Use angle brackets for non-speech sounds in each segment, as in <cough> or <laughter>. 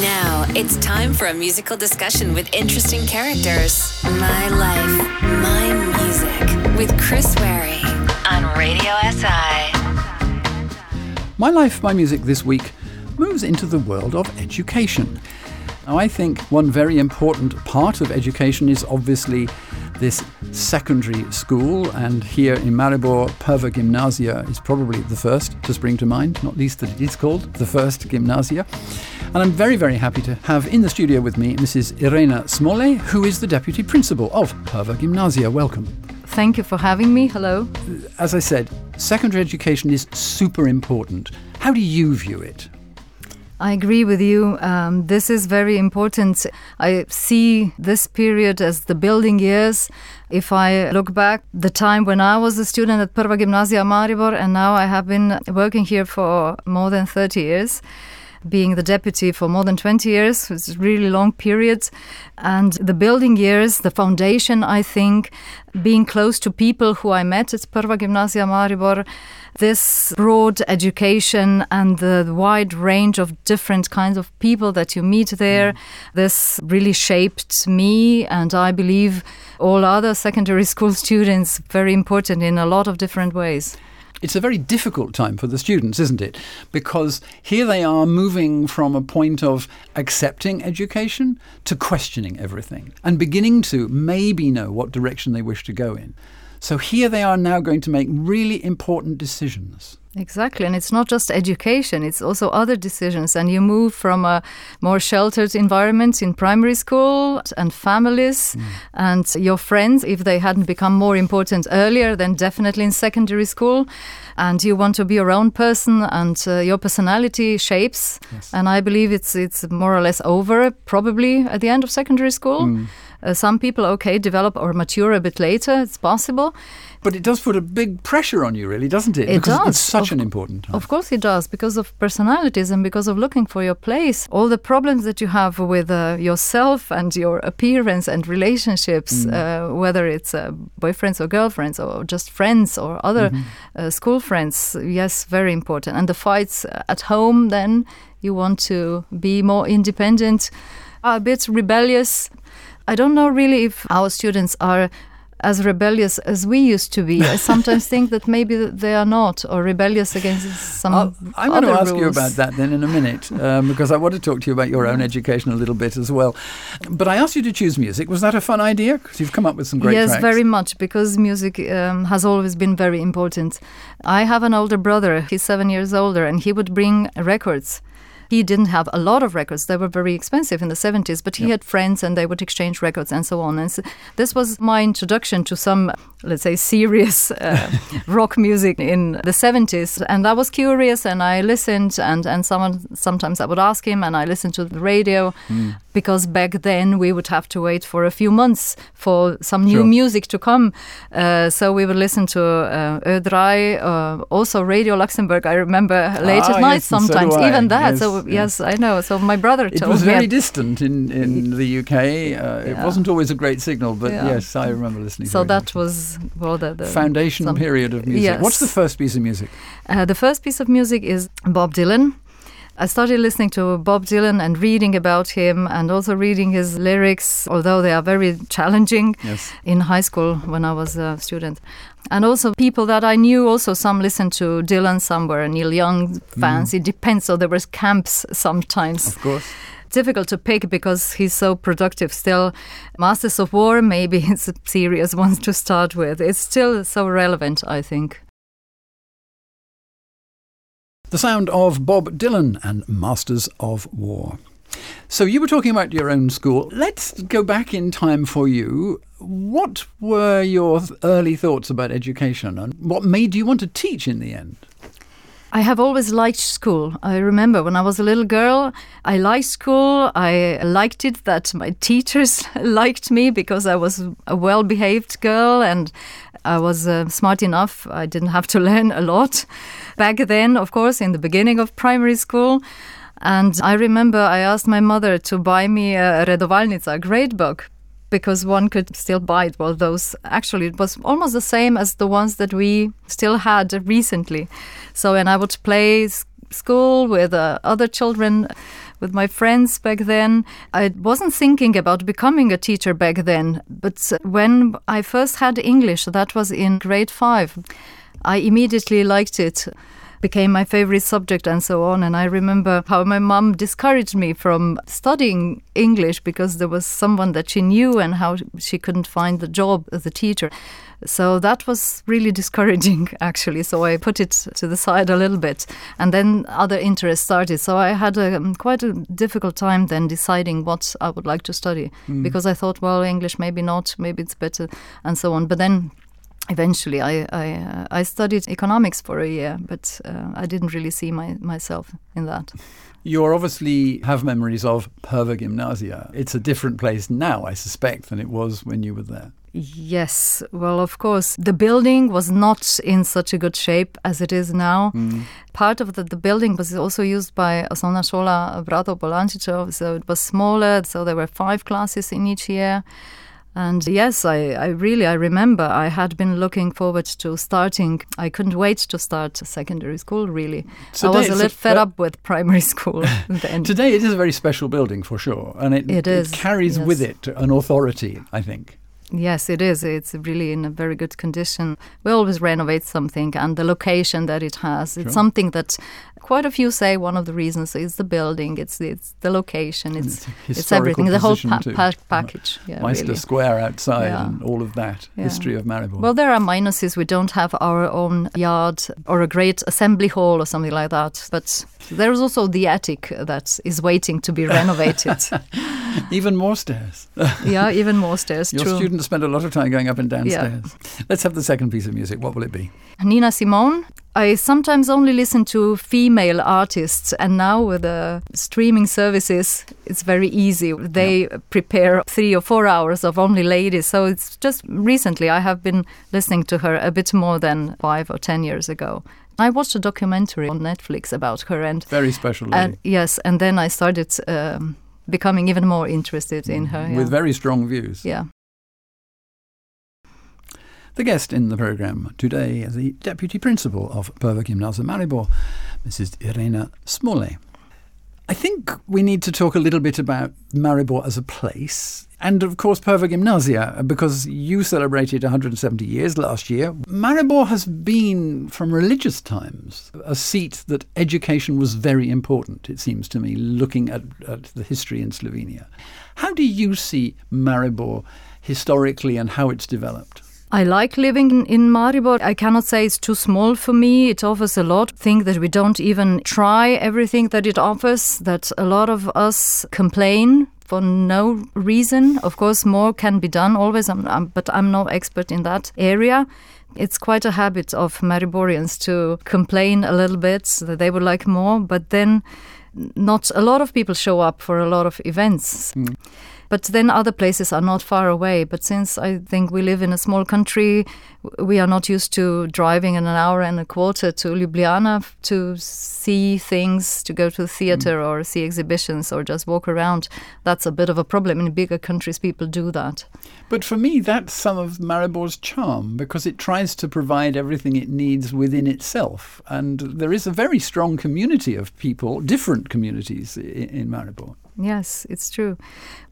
Now it's time for a musical discussion with interesting characters. My life, my music with Chris Wary on Radio SI. My Life, My Music this week moves into the world of education. Now, I think one very important part of education is obviously this secondary school, and here in Maribor, Perva Gymnasia is probably the first to spring to mind, not least that it is called the first Gymnasia. And I'm very, very happy to have in the studio with me Mrs. Irena Smole, who is the Deputy Principal of Perva Gymnasia. Welcome. Thank you for having me. Hello. As I said, secondary education is super important. How do you view it? I agree with you. Um, this is very important. I see this period as the building years. If I look back, the time when I was a student at Prva Gimnazija Maribor, and now I have been working here for more than 30 years being the deputy for more than 20 years. It's a really long period. And the building years, the foundation, I think, being close to people who I met at Prva Gimnazija Maribor, this broad education and the wide range of different kinds of people that you meet there, mm. this really shaped me and I believe all other secondary school <laughs> students very important in a lot of different ways. It's a very difficult time for the students, isn't it? Because here they are moving from a point of accepting education to questioning everything and beginning to maybe know what direction they wish to go in. So here they are now going to make really important decisions. Exactly, and it's not just education, it's also other decisions. And you move from a more sheltered environment in primary school and families mm. and your friends, if they hadn't become more important earlier, then definitely in secondary school. And you want to be your own person, and uh, your personality shapes. Yes. And I believe it's it's more or less over, probably at the end of secondary school. Mm. Uh, some people, okay, develop or mature a bit later. It's possible. But it does put a big pressure on you, really, doesn't it? It because does. It's such of, an important time. Of course, it does, because of personalities and because of looking for your place. All the problems that you have with uh, yourself and your appearance and relationships, mm. uh, whether it's uh, boyfriends or girlfriends or just friends or other mm-hmm. Uh, school friends, yes, very important. And the fights at home, then you want to be more independent, a bit rebellious I don't know really if our students are as rebellious as we used to be. I sometimes think that maybe they are not, or rebellious against some. I'll, I'm going to ask rules. you about that then in a minute, um, because I want to talk to you about your own education a little bit as well. But I asked you to choose music. Was that a fun idea? Because you've come up with some great. Yes, tracks. very much, because music um, has always been very important. I have an older brother. He's seven years older, and he would bring records he didn't have a lot of records. They were very expensive in the 70s, but he yep. had friends and they would exchange records and so on. And so this was my introduction to some, let's say, serious uh, <laughs> rock music in the 70s. And I was curious and I listened, and, and someone sometimes I would ask him, and I listened to the radio mm. because back then we would have to wait for a few months for some new sure. music to come. Uh, so we would listen to uh, Ö3, uh, also Radio Luxembourg. I remember late ah, at night yes, sometimes, so even that. Yes. So yes, I know. So my brother told me. It was very distant in, in the UK. Uh, yeah. It wasn't always a great signal, but yeah. yes, I remember listening so that was, well, the, the foundation some, period of music. Yes. What's the first piece of music? Uh, the first piece of music is Bob Dylan. I started listening to Bob Dylan and reading about him and also reading his lyrics, although they are very challenging yes. in high school when I was a student. And also people that I knew also some listened to Dylan, some were Neil Young fans. Mm. It depends. So there was camps sometimes. Of course difficult to pick because he's so productive still. Masters of War, maybe <laughs> it's a serious one to start with. It's still so relevant, I think. The sound of Bob Dylan and Masters of War. So you were talking about your own school. Let's go back in time for you. What were your early thoughts about education and what made you want to teach in the end? I have always liked school. I remember when I was a little girl, I liked school. I liked it that my <laughs> teachers <laughs> liked me because I was a well behaved girl and I was uh, smart enough. I didn't have to <laughs> learn a lot. Back then, of course, in the beginning of primary school. And I remember I asked my mother to buy me a Redovalnica, grade book, because one could still buy it. Well, those actually it was almost the same as the ones that we still had recently. So, and I would play school with uh, other children with my friends back then. I wasn't thinking about becoming a teacher back then, but when I first had English, that was in grade five, I immediately liked it became my favorite subject and so on. And I remember how my mom discouraged me from studying English because there was someone that she knew and how she couldn't find the job as a teacher. So that was really <laughs> discouraging, actually. So I put it to the side a little bit. And then other interests started. So I had a, um, quite a difficult time then deciding what I would like to study mm. because I thought, well, English, maybe not, maybe it's better, and so on. But then eventually I I, uh, I, studied economics for a year, but uh, I didn't really see my, myself in that. You obviously have memories of Perva Gymnasia. It's a different place now, I suspect, than it was when you were there. Yes, well, of course, the building was not in such a good shape as it is now. Mm. Part of the, the building was also used by Osnovna Šola Bratov Polančičev, so it was smaller, so there were five classes in each year. And yes, I, I really I remember I had been looking forward to starting. I couldn't wait to start secondary school. Really, I was a little fed up with primary <laughs> school. <laughs> then. Today it is a very special building for sure, and it, it, is, it carries yes. with it an authority. I think. Yes, it is. It's really in a very good condition. We always renovate something, and the location that it has. It's something that quite a few say one of the reasons is the building, it's it's the location, it's it's, it's everything, the whole pa- pa- package. Yeah, Maister really. Square outside yeah. and all of that yeah. history of Maribor. Well, there are minuses. We don't have our own yard or a great assembly hall or something like that, but there's also the attic that is waiting to be renovated. <laughs> even more stairs. <laughs> yeah, even more stairs. Your true. students spend a lot of time going up and downstairs. Yeah. Let's have the second piece of music. What will it be? Nina Simone. I sometimes only listen to female artists, and now with the streaming services, it's very easy. They prepare three or four hours of only ladies. So it's just recently I have been listening to her a bit more than five or ten years ago. I watched a documentary on Netflix about her, and very special. Lady. And yes, and then I started um, becoming even more interested in her. With very strong views. Yeah. The guest in the programme today is the Deputy Principal of Perva Gymnasium Maribor, Mrs. Irena Smole. I think we need to talk a little bit about Maribor as a place, and of course Perva Gymnasia, because you celebrated 170 years last year. Maribor has been, from religious times, a seat that education was very important, it seems to me, looking at, at the history in Slovenia. How do you see Maribor historically and how it's developed? I like living in Maribor. I cannot say it's too small for me. It offers a lot. Think that we don't even try everything that it offers, that a lot of us complain for no reason. Of course, more can be done always, I'm, I'm, but I'm no expert in that area. It's quite a habit of Mariborians to complain a little bit that they would like more, but then not a lot of people show up for a lot of events. Mm. But then other places are not far away. But since I think we live in a small country, we are not used to driving in an hour and a quarter to Ljubljana to see things, to go to the theater mm. or see exhibitions or just walk around. That's a bit of a problem. In bigger countries, people do that. But for me, that's some of Maribor's charm because it tries to provide everything it needs within itself. And there is a very strong community of people, different communities in, in Maribor. Yes, it's true.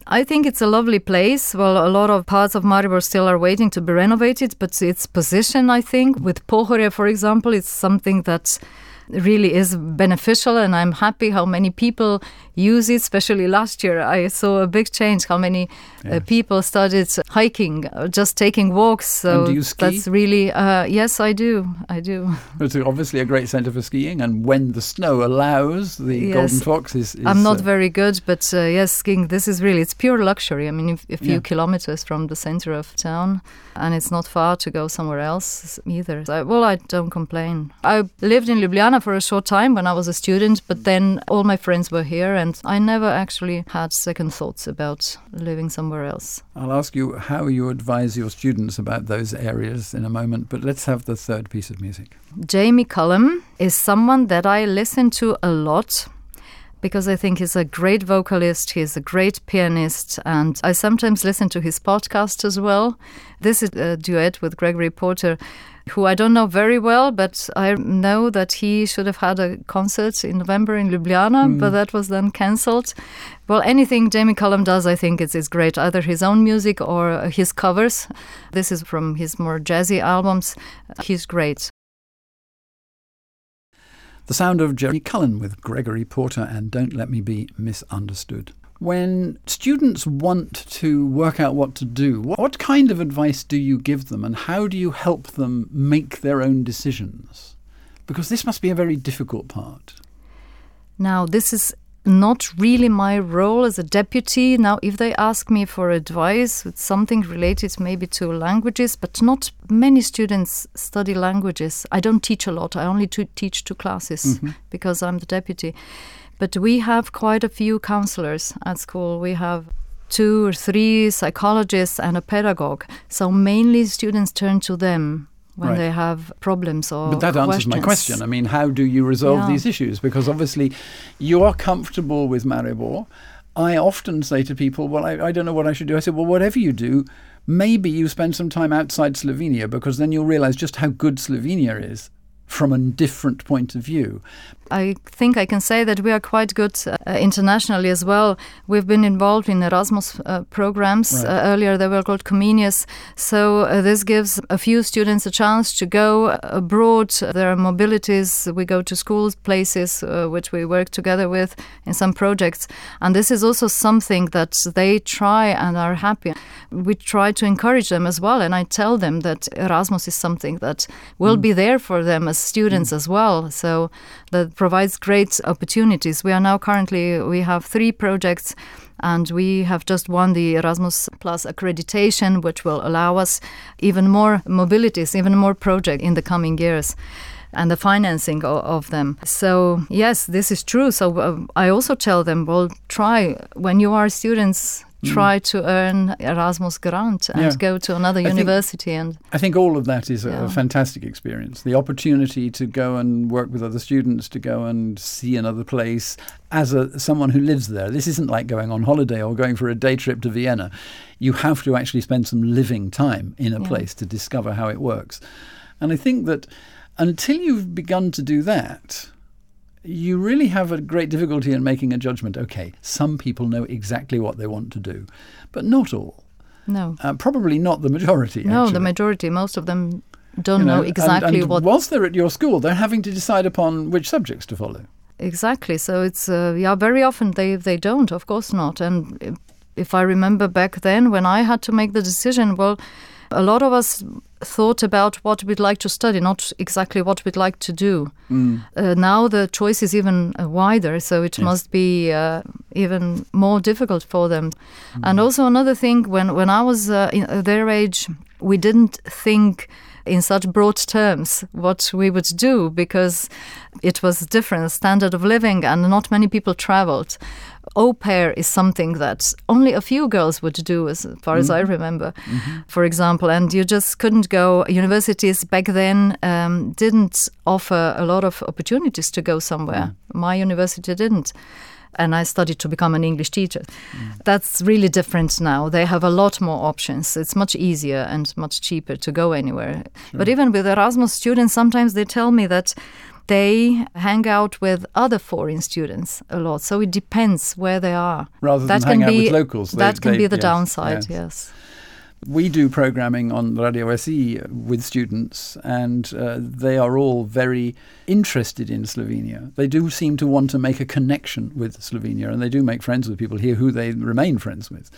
I think it's a lovely place. Well, a lot of parts of Maribor still are waiting to be renovated, but its position, I think, with Pohorje, for example, it's something that really is beneficial and I'm happy how many people use it especially last year I saw a big change how many uh, people started hiking uh, just taking walks so that's really uh, yes I do I do. <laughs> It's obviously a great center for skiing and when the snow allows the yes. Golden Fox is, is I'm not uh, very good but uh, yes skiing this is really it's pure luxury. I mean a few yeah. kilometers from the center of town and it's not far to go somewhere else either. So, well I don't complain. I lived in Ljubljana for a short time when I was a student, but then all my friends were here, and I never actually had second thoughts about living somewhere else. I'll ask you how you advise your students about those areas in a moment, but let's have the third piece of music. Jamie Cullum is someone that I listen to a lot because I think he's a great vocalist, he's a great pianist, and I sometimes listen to his podcast as well. This is a duet with Gregory Porter who I don't know very well, but I know that he should have had a concert in November in Ljubljana, mm. but that was then cancelled. Well, anything Jamie Cullum does, I think, is, is great, either his own music or his covers. This is from his more jazzy albums. He's great. The sound of Jeremy Cullum with Gregory Porter and Don't Let Me Be Misunderstood. When students want to work out what to do, what kind of advice do you give them and how do you help them make their own decisions? Because this must be a very difficult part. Now, this is not really my role as a deputy. Now, if they ask me for advice with something related maybe to languages, but not many students study languages. I don't teach a lot, I only teach two classes mm-hmm. because I'm the deputy. But we have quite a few counselors at school. We have two or three psychologists and a pedagogue. So mainly students turn to them when right. they have problems or But that questions. answers my question. I mean, how do you resolve yeah. these issues? Because obviously you are comfortable with Maribor. I often say to people, well, I, I don't know what I should do. I said, well, whatever you do, maybe you spend some time outside Slovenia because then you'll realize just how good Slovenia is from a different point of view. I think I can say that we are quite good uh, internationally as well. We've been involved in Erasmus uh, programs. Right. Uh, earlier, they were called Comenius. So, uh, this gives a few students a chance to go abroad. There are mobilities. We go to schools, places uh, which we work together with in some projects. And this is also something that they try and are happy. We try to encourage them as well. And I tell them that Erasmus is something that will mm. be there for them as students mm. as well. So, that provides great opportunities. We are now currently, we have three projects and we have just won the Erasmus Plus accreditation, which will allow us even more mobilities, even more projects in the coming years and the financing of, them. So, yes, this is true. So, uh, I also tell them, well, try when you are students, Mm. try to earn Erasmus grant and yeah. go to another I university. Think, and I think all of that is yeah. a, fantastic experience. The opportunity to go and work with other students, to go and see another place as a someone who lives there. This isn't like going on holiday or going for a day trip to Vienna. You have to actually spend some living time in a yeah. place to discover how it works. And I think that until you've begun to do that, you really have a great difficulty in making a judgment. Okay, some people know exactly what they want to do, but not all. No. Uh, probably not the majority. No, actually. the majority. Most of them don't you know, know exactly and, and what. Whilst they're at your school, they're having to decide upon which subjects to follow. Exactly. So it's uh, yeah. Very often they they don't. Of course not. And if I remember back then when I had to make the decision, well, a lot of us thought about what we'd like to study, not exactly what we'd like to do. Mm. Uh, now the choice is even uh, wider, so it yes. must be uh, even more difficult for them. Mm. And also another thing, when when I was uh, in uh, their age, we didn't think in such broad terms what we would do because it was different standard of living and not many people traveled au pair is something that only a few girls would do, as far as I mm-hmm. remember, mm-hmm. for example. And you just couldn't go. Universities back then um, didn't offer a lot of opportunities to go somewhere. Mm. My university didn't. And I studied to become an English teacher. Mm. That's really different now. They have a lot more options. It's much easier and much cheaper to go anywhere. Sure. But even with Erasmus students, sometimes they tell me that they hang out with other foreign students a lot. So it depends where they are. Rather that than hang be, out with locals. That can they, be the yes, downside, yes. yes. We do programming on Radio SE with students, and uh, they are all very interested in Slovenia. They do seem to want to make a connection with Slovenia, and they do make friends with people here who they remain friends with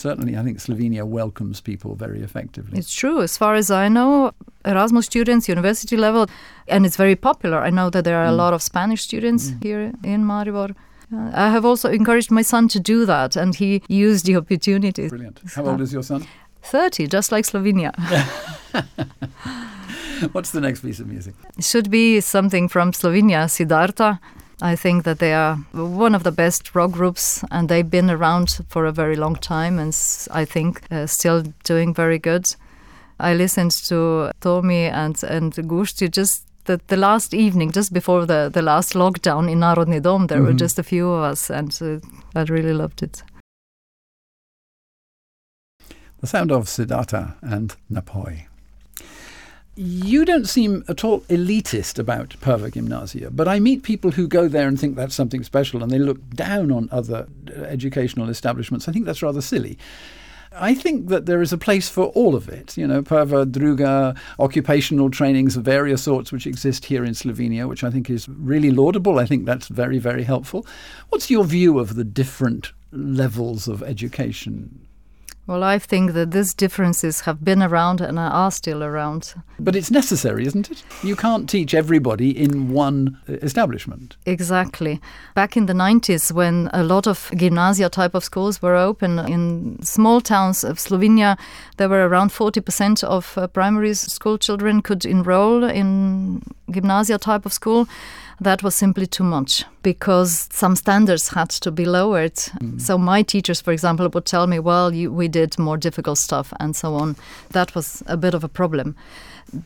certainly I think Slovenia welcomes people very effectively. It's true. As far as I know, Erasmus students, university level, and it's very popular. I know that there are mm. a lot of Spanish students mm. here in Maribor. Uh, I have also encouraged my son to do that, and he used the opportunity. Brilliant. How old is your son? 30, just like Slovenia. <laughs> <laughs> What's the next piece of music? It should be something from Slovenia, Siddharta. I think that they are one of the best rock groups and they've been around for a very long time and I think uh, still doing very good. I listened to Tommy and, and Gusti just the, the last evening, just before the, the last lockdown in Narodni Dom. There mm-hmm. were just a few of us and uh, I really loved it. The sound of Siddharta and Napoj. You don't seem at all elitist about Perva Gymnasia, but I meet people who go there and think that's something special and they look down on other uh, educational establishments. I think that's rather silly. I think that there is a place for all of it. You know, Perva, Druga, occupational trainings of various sorts which exist here in Slovenia, which I think is really laudable. I think that's very, very helpful. What's your view of the different levels of education well, I think that these differences have been around and are still around. But it's necessary, isn't it? You can't teach everybody in one uh, establishment. Exactly. Back in the 90s, when a lot of gymnasia type of schools were open in small towns of Slovenia, there were around 40% of uh, primary school children could enroll in gymnasia type of school that was simply too much because some standards had to be lowered. Mm. So my teachers, for example, would tell me, "Well, you, we did more difficult stuff and so on." That was a bit of a problem.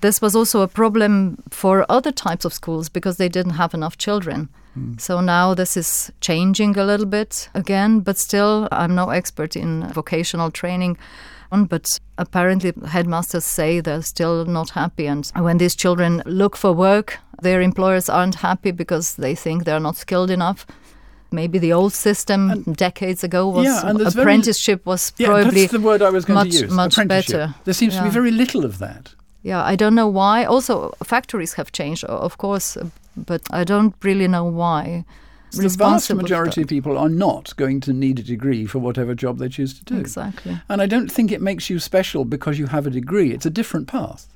This was also a problem for other types of schools because they didn't have enough children. Mm. So now this is changing a little bit again, but still, I'm no expert in vocational training but apparently headmasters say they're still not happy. And when these children look for work, their employers aren't happy because they think they're not skilled enough. Maybe the old system and decades ago was yeah, apprenticeship very, was probably yeah, that's the word I was going much, to use. Much better. There seems yeah. to be very little of that. Yeah, I don't know why. Also, factories have changed, of course, but I don't really know why the vast majority of people are not going to need a degree for whatever job they choose to do. Exactly. And I don't think it makes you special because you have a degree. It's a different path.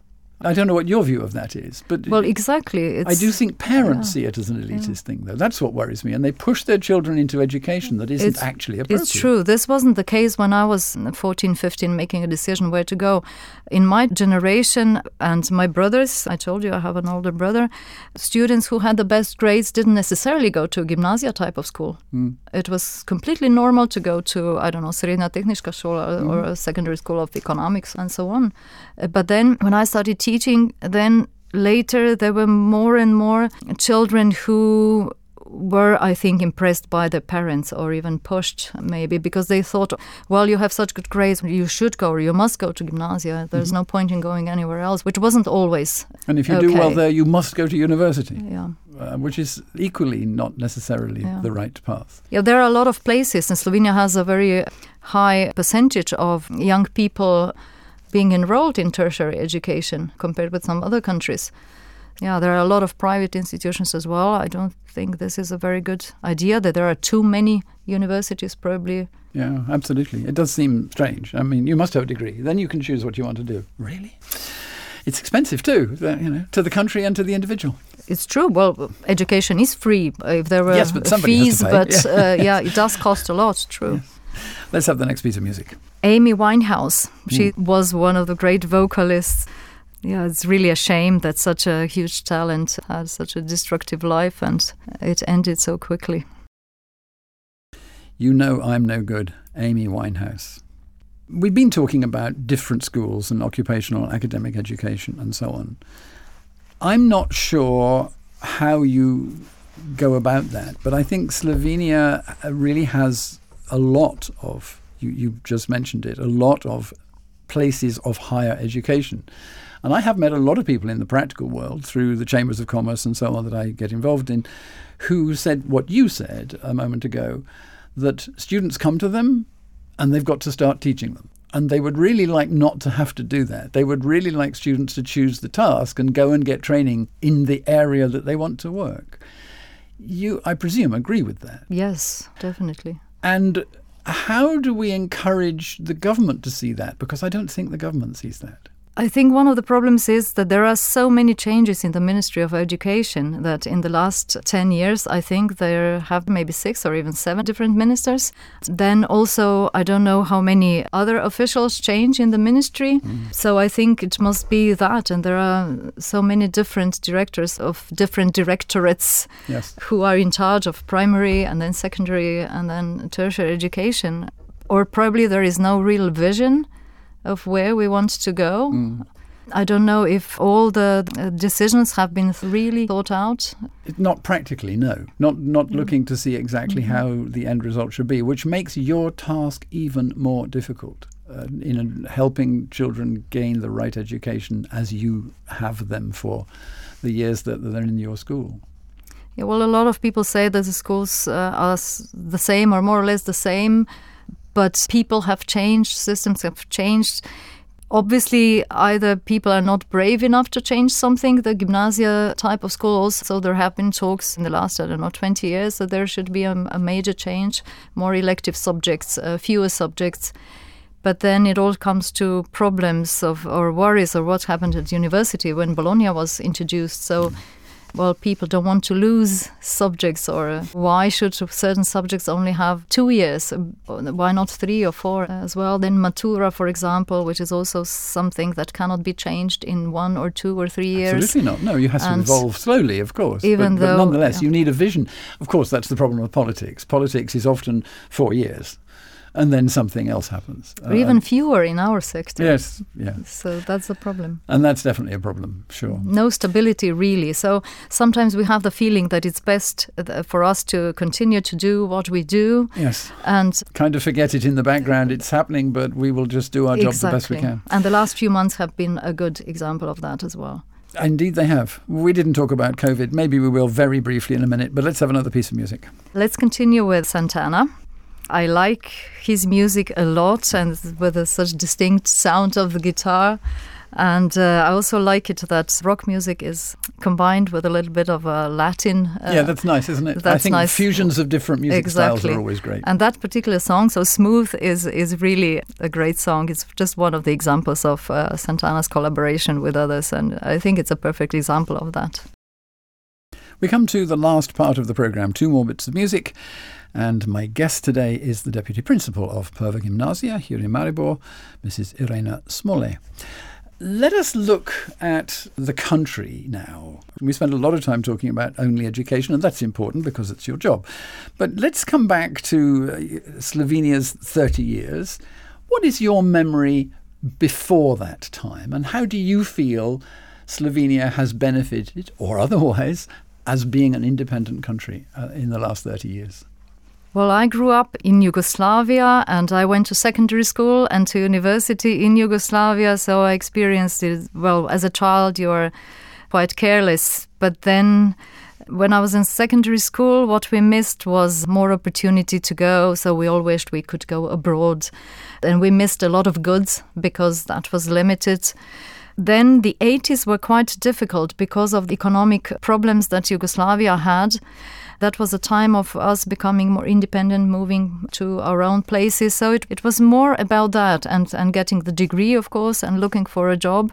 I don't know what your view of that is, but well, exactly. I do think parents yeah. see it as an elitist yeah. thing, though. That's what worries me, and they push their children into education that isn't it's, actually appropriate. It's true. This wasn't the case when I was 14, 15, making a decision where to go. In my generation and my brothers, I told you I have an older brother. Students who had the best grades didn't necessarily go to a gymnasia type of school. Mm. It was completely normal to go to I don't know Srednja Tehnička škola mm. or a secondary school of economics and so on. But then when I started teaching, then later there were more and more children who were, I think, impressed by their parents or even pushed maybe because they thought, well, you have such good grades, you should go or you must go to gymnasia. There's mm-hmm. no point in going anywhere else, which wasn't always. And if you okay. do well there, you must go to university. Yeah. Uh, which is equally not necessarily yeah. the right path. Yeah, there are a lot of places, and Slovenia has a very high percentage of young people being enrolled in tertiary education compared with some other countries. Yeah, there are a lot of private institutions as well. I don't think this is a very good idea that there are too many universities, probably. Yeah, absolutely. It does seem strange. I mean, you must have a degree. Then you can choose what you want to do. Really? It's expensive too, you know, to the country and to the individual. It's true. Well, education is free if there were yes, but fees, but <laughs> yeah. Uh, yeah. it does cost a lot. True. Yes. Let's have the next piece of music. Amy Winehouse. She mm. was one of the great vocalists. Yeah, it's really a shame that such a huge talent had such a destructive life and it ended so quickly. You know I'm no good, Amy Winehouse. We've been talking about different schools and occupational academic education and so on. I'm not sure how you go about that, but I think Slovenia really has a lot of, you, you just mentioned it, a lot of places of higher education. And I have met a lot of people in the practical world through the chambers of commerce and so on that I get involved in who said what you said a moment ago that students come to them and they've got to start teaching them. And they would really like not to have to do that. They would really like students to choose the task and go and get training in the area that they want to work. You, I presume, agree with that. Yes, definitely. And how do we encourage the government to see that? Because I don't think the government sees that. I think one of the problems is that there are so many changes in the Ministry of Education that in the last 10 years, I think there have maybe six or even seven different ministers. Then also, I don't know how many other officials change in the ministry. Mm. So I think it must be that. And there are so many different directors of different directorates yes. who are in charge of primary and then secondary and then tertiary education. Or probably there is no real vision of where we want to go. Mm. I don't know if all the decisions have been really thought out. Not practically, no. Not not mm. looking to see exactly mm-hmm. how the end result should be, which makes your task even more difficult. uh, in helping children gain the right education as you have them for the years that they're in your school? Yeah, well, a lot of people say that the schools uh, are the same or more or less the same, but people have changed, systems have changed. Obviously, either people are not brave enough to change something, the gymnasia type of schools. So there have been talks in the last, I don't know, 20 years that there should be a, a major change, more elective subjects, uh, fewer subjects. But then it all comes to problems of or worries or what happened at university when Bologna was introduced. So. Well, people don't want to lose subjects, or uh, why should certain subjects only have two years? Uh, why not three or four as well? Then Matura, for example, which is also something that cannot be changed in one or two or three years. Absolutely not. No, you have to evolve slowly, of course. Even but, though, but nonetheless, yeah. you need a vision. Of course, that's the problem with politics. Politics is often four years and then something else happens. Or uh, even fewer in our sector. Yes, yeah. So that's a problem. And that's definitely a problem, sure. No stability, really. So sometimes we have the feeling that it's best for us to continue to do what we do. Yes. And kind of forget it in the background. It's happening, but we will just do our exactly. job the best we can. And the last few months have been a good example of that as well. Indeed, they have. We didn't talk about COVID. Maybe we will very briefly in a minute, but let's have another piece of music. Let's continue with Santana. I like his music a lot and with a such distinct sound of the guitar. And uh, I also like it that rock music is combined with a little bit of a Latin. Uh, yeah, that's nice, isn't it? That's I think nice. fusions of different music exactly. styles are always great. And that particular song, so Smooth, is is really a great song. It's just one of the examples of uh, Santana's collaboration with others, and I think it's a perfect example of that. We come to the last part of the program. Two more bits of music. And my guest today is the Deputy Principal of Prva Gymnasia here in Maribor, Mrs. Irena Smole. Let us look at the country now. We spend a lot of time talking about only education, and that's important because it's your job. But let's come back to uh, Slovenia's 30 years. What is your memory before that time, and how do you feel Slovenia has benefited, or otherwise, as being an independent country uh, in the last 30 years? Well, I grew up in Yugoslavia and I went to secondary school and to university in Yugoslavia. So I experienced it. Well, as a child, you're quite careless. But then when I was in secondary school, what we missed was more opportunity to go. So we all wished we could go abroad. And we missed a lot of goods because that was limited. Then the 80s were quite difficult because of the economic problems that Yugoslavia had. That was a time of us becoming more independent, moving to our own places. So it, it was more about that and, and getting the degree, of course, and looking for a job.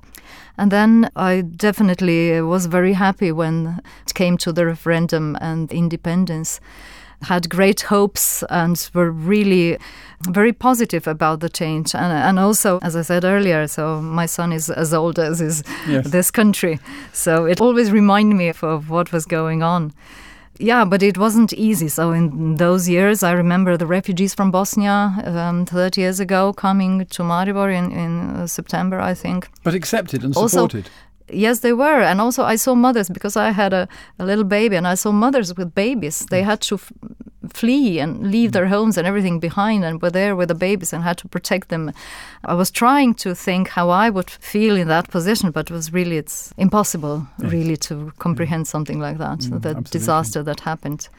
And then I definitely was very happy when it came to the referendum and independence. Had great hopes and were really very positive about the change. And, and also, as I said earlier, so my son is as old as is yes. this country. So it always reminded me of, of what was going on. Yeah, but it wasn't easy. So in those years, I remember the refugees from Bosnia um, 30 years ago coming to Maribor in, in uh, September, I think. But accepted and Also, supported. Yes, they were. And also, I saw mothers because I had a, a little baby, and I saw mothers with babies. They had to f- flee and leave their homes and everything behind, and were there with the babies and had to protect them. I was trying to think how I would feel in that position, but it was really it's impossible, Yes. really, to comprehend something like that. Mm, the absolutely. disaster that happened.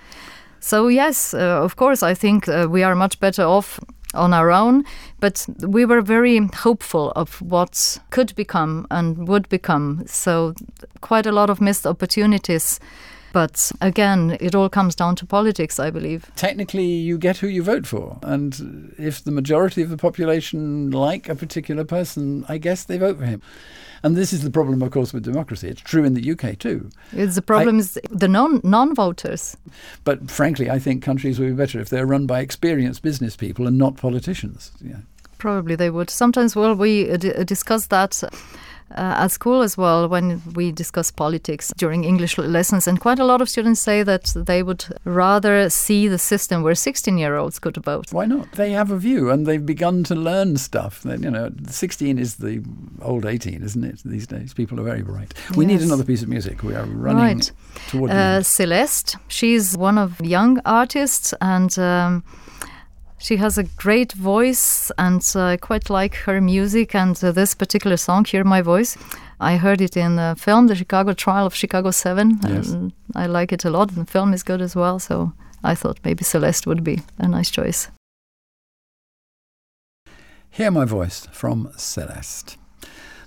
So yes, uh, of course, I think uh, we are much better off on our own, but we were very hopeful of what could become and would become. So quite a lot of missed opportunities. But again, it all comes down to politics, I believe. Technically, you get who you vote for. And if the majority of the population like a particular person, I guess they vote for him. And this is the problem, of course, with democracy. It's true in the UK too. It's the problem is the non non voters. But frankly, I think countries would be better if they're run by experienced business people and not politicians. Yeah. Probably they would. Sometimes, well, we uh, d- discuss that. Uh, at school as well, when we discuss politics during English lessons, and quite a lot of students say that they would rather see the system where 16 year olds could vote. Why not? They have a view and they've begun to learn stuff. You know, 16 is the old 18, isn't it, these days? People are very bright. We need another piece of music. We are running Right. toward the Uh. Celeste, she's one of young artists, and um, She has a great voice, and uh, I quite like her music. And uh, this particular song, "Hear My Voice," I heard it in the film, The Chicago Trial of Chicago Seven. Yes. And I like it a lot. The film is good as well. So I thought maybe Celeste would be a nice choice. Hear My Voice from Celeste.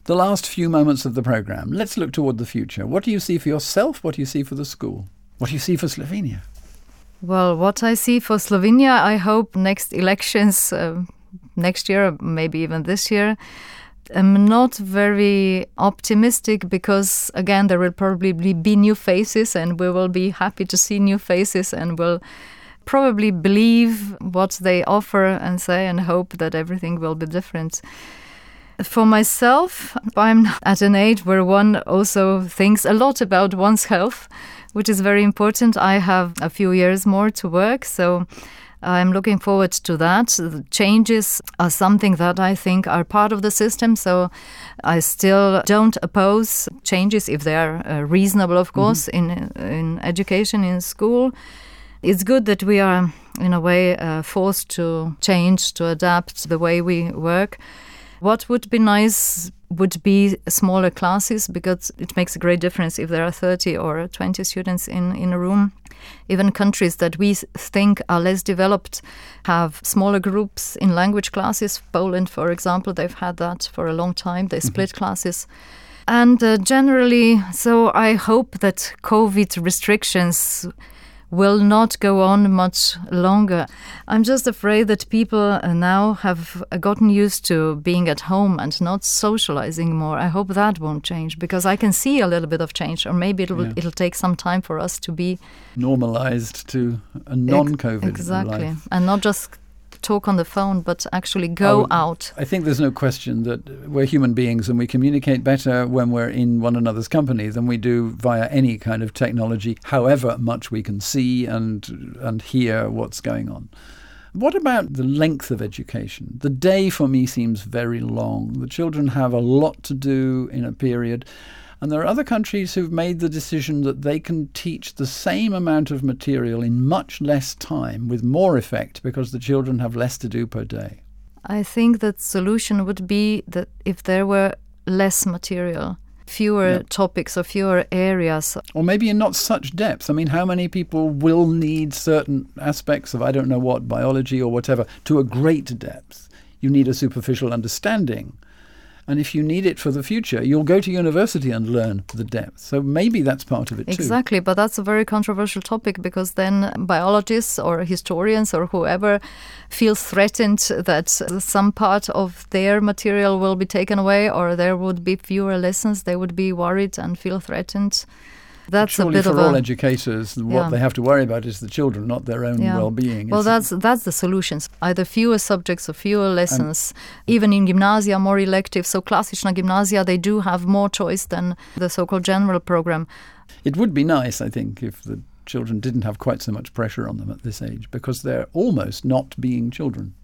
The last few moments of the programme, let's look toward the future. What do you see for yourself? What do you see for the school? What do you see for Slovenia? Well, what I see for Slovenia, I hope next elections, uh, next year, maybe even this year. I'm not very optimistic because, again, there will probably be new faces, and we will be happy to see new faces and we'll probably believe what they offer and say and hope that everything will be different. For myself, I'm at an age where one also thinks a lot about one's health which is very important. I have a few years more to work, so I'm looking forward to that. The changes are something that I think are part of the system, so I still don't oppose changes if they are uh, reasonable, of course, mm-hmm. in in education in school. It's good that we are, in a way, uh, forced to change, to adapt the way we work. What would be nice would be smaller classes because it makes a great difference if there are 30 or 20 students in, in a room. Even countries that we think are less developed have smaller groups in language classes. Poland, for example, they've had that for a long time. They split mm-hmm. classes. And uh, generally, so I hope that COVID restrictions will not go on much longer. I'm just afraid that people uh, now have uh, gotten used to being at home and not socializing more. I hope that won't change because I can see a little bit of change, or maybe it'll yeah. it'll take some time for us to be normalized to a non-COVID exactly, life. and not just talk on the phone, but actually go out. I think there's no question that we're human beings and we communicate better when we're in one another's company than we do via any kind of technology, however much we can see and and hear what's going on. What about the length of education? The day for me seems very long. The children have a lot to do in a period. And there are other countries who've made the decision that they can teach the same amount of material in much less time with more effect because the children have less to do per day. I think that solution would be that if there were less material, fewer yeah. topics or fewer areas. Or maybe in not such depth. I mean, how many people will need certain aspects of, I don't know what, biology or whatever, to a great depth? You need a superficial understanding. And if you need it for the future, you'll go to university and learn the depth. So maybe that's part of it exactly, too. Exactly, but that's a very controversial topic because then biologists or historians or whoever feels threatened that some part of their material will be taken away or there would be fewer lessons, they would be worried and feel threatened. That's Surely a bit for of all a, educators, what yeah. they have to worry about is the children, not their own yeah. well-being. Well, that's that's the solutions. Either fewer subjects or fewer lessons. Even in gymnasia, more elective. So classical gymnasia, they do have more choice than the so-called general program. It would be nice, I think, if the children didn't have quite so much pressure on them at this age, because they're almost not being children.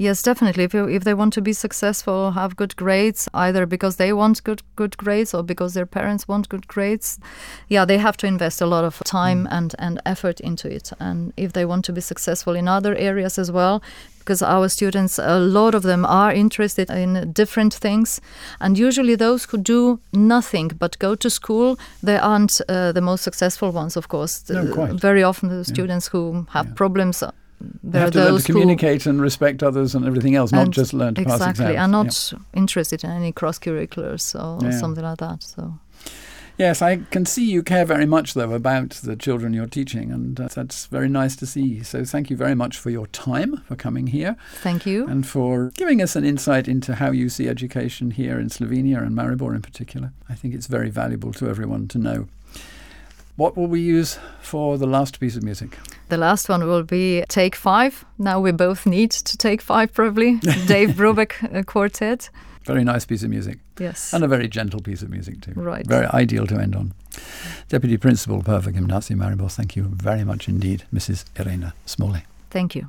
Yes, definitely. If you, if they want to be successful, have good grades, either because they want good good grades or because their parents want good grades, yeah, they have to invest a lot of time mm. and and effort into it. And if they want to be successful in other areas as well, because our students, a lot of them are interested in different things. And usually, those who do nothing but go to school, they aren't uh, the most successful ones, of course. No, quite. Very often, the students yeah. who have yeah. problems there have to learn to communicate and respect others and everything else, not just learn to exactly, pass exams. Exactly, and not yeah. interested in any cross curriculars or yeah. something like that. So. Yes, I can see you care very much, though, about the children you're teaching, and uh, that's very nice to see. So, thank you very much for your time, for coming here. Thank you. And for giving us an insight into how you see education here in Slovenia and Maribor in particular. I think it's very valuable to everyone to know. What will we use for the last piece of music? The last one will be Take Five. Now we both need to take five, probably. <laughs> Dave Brubeck uh, Quartet. Very nice piece of music. Yes. And a very gentle piece of music, too. Right. Very ideal to end on. Deputy Principal Perva Gymnasium Maribor, thank you very much indeed, Mrs. Irena Smole. Thank you.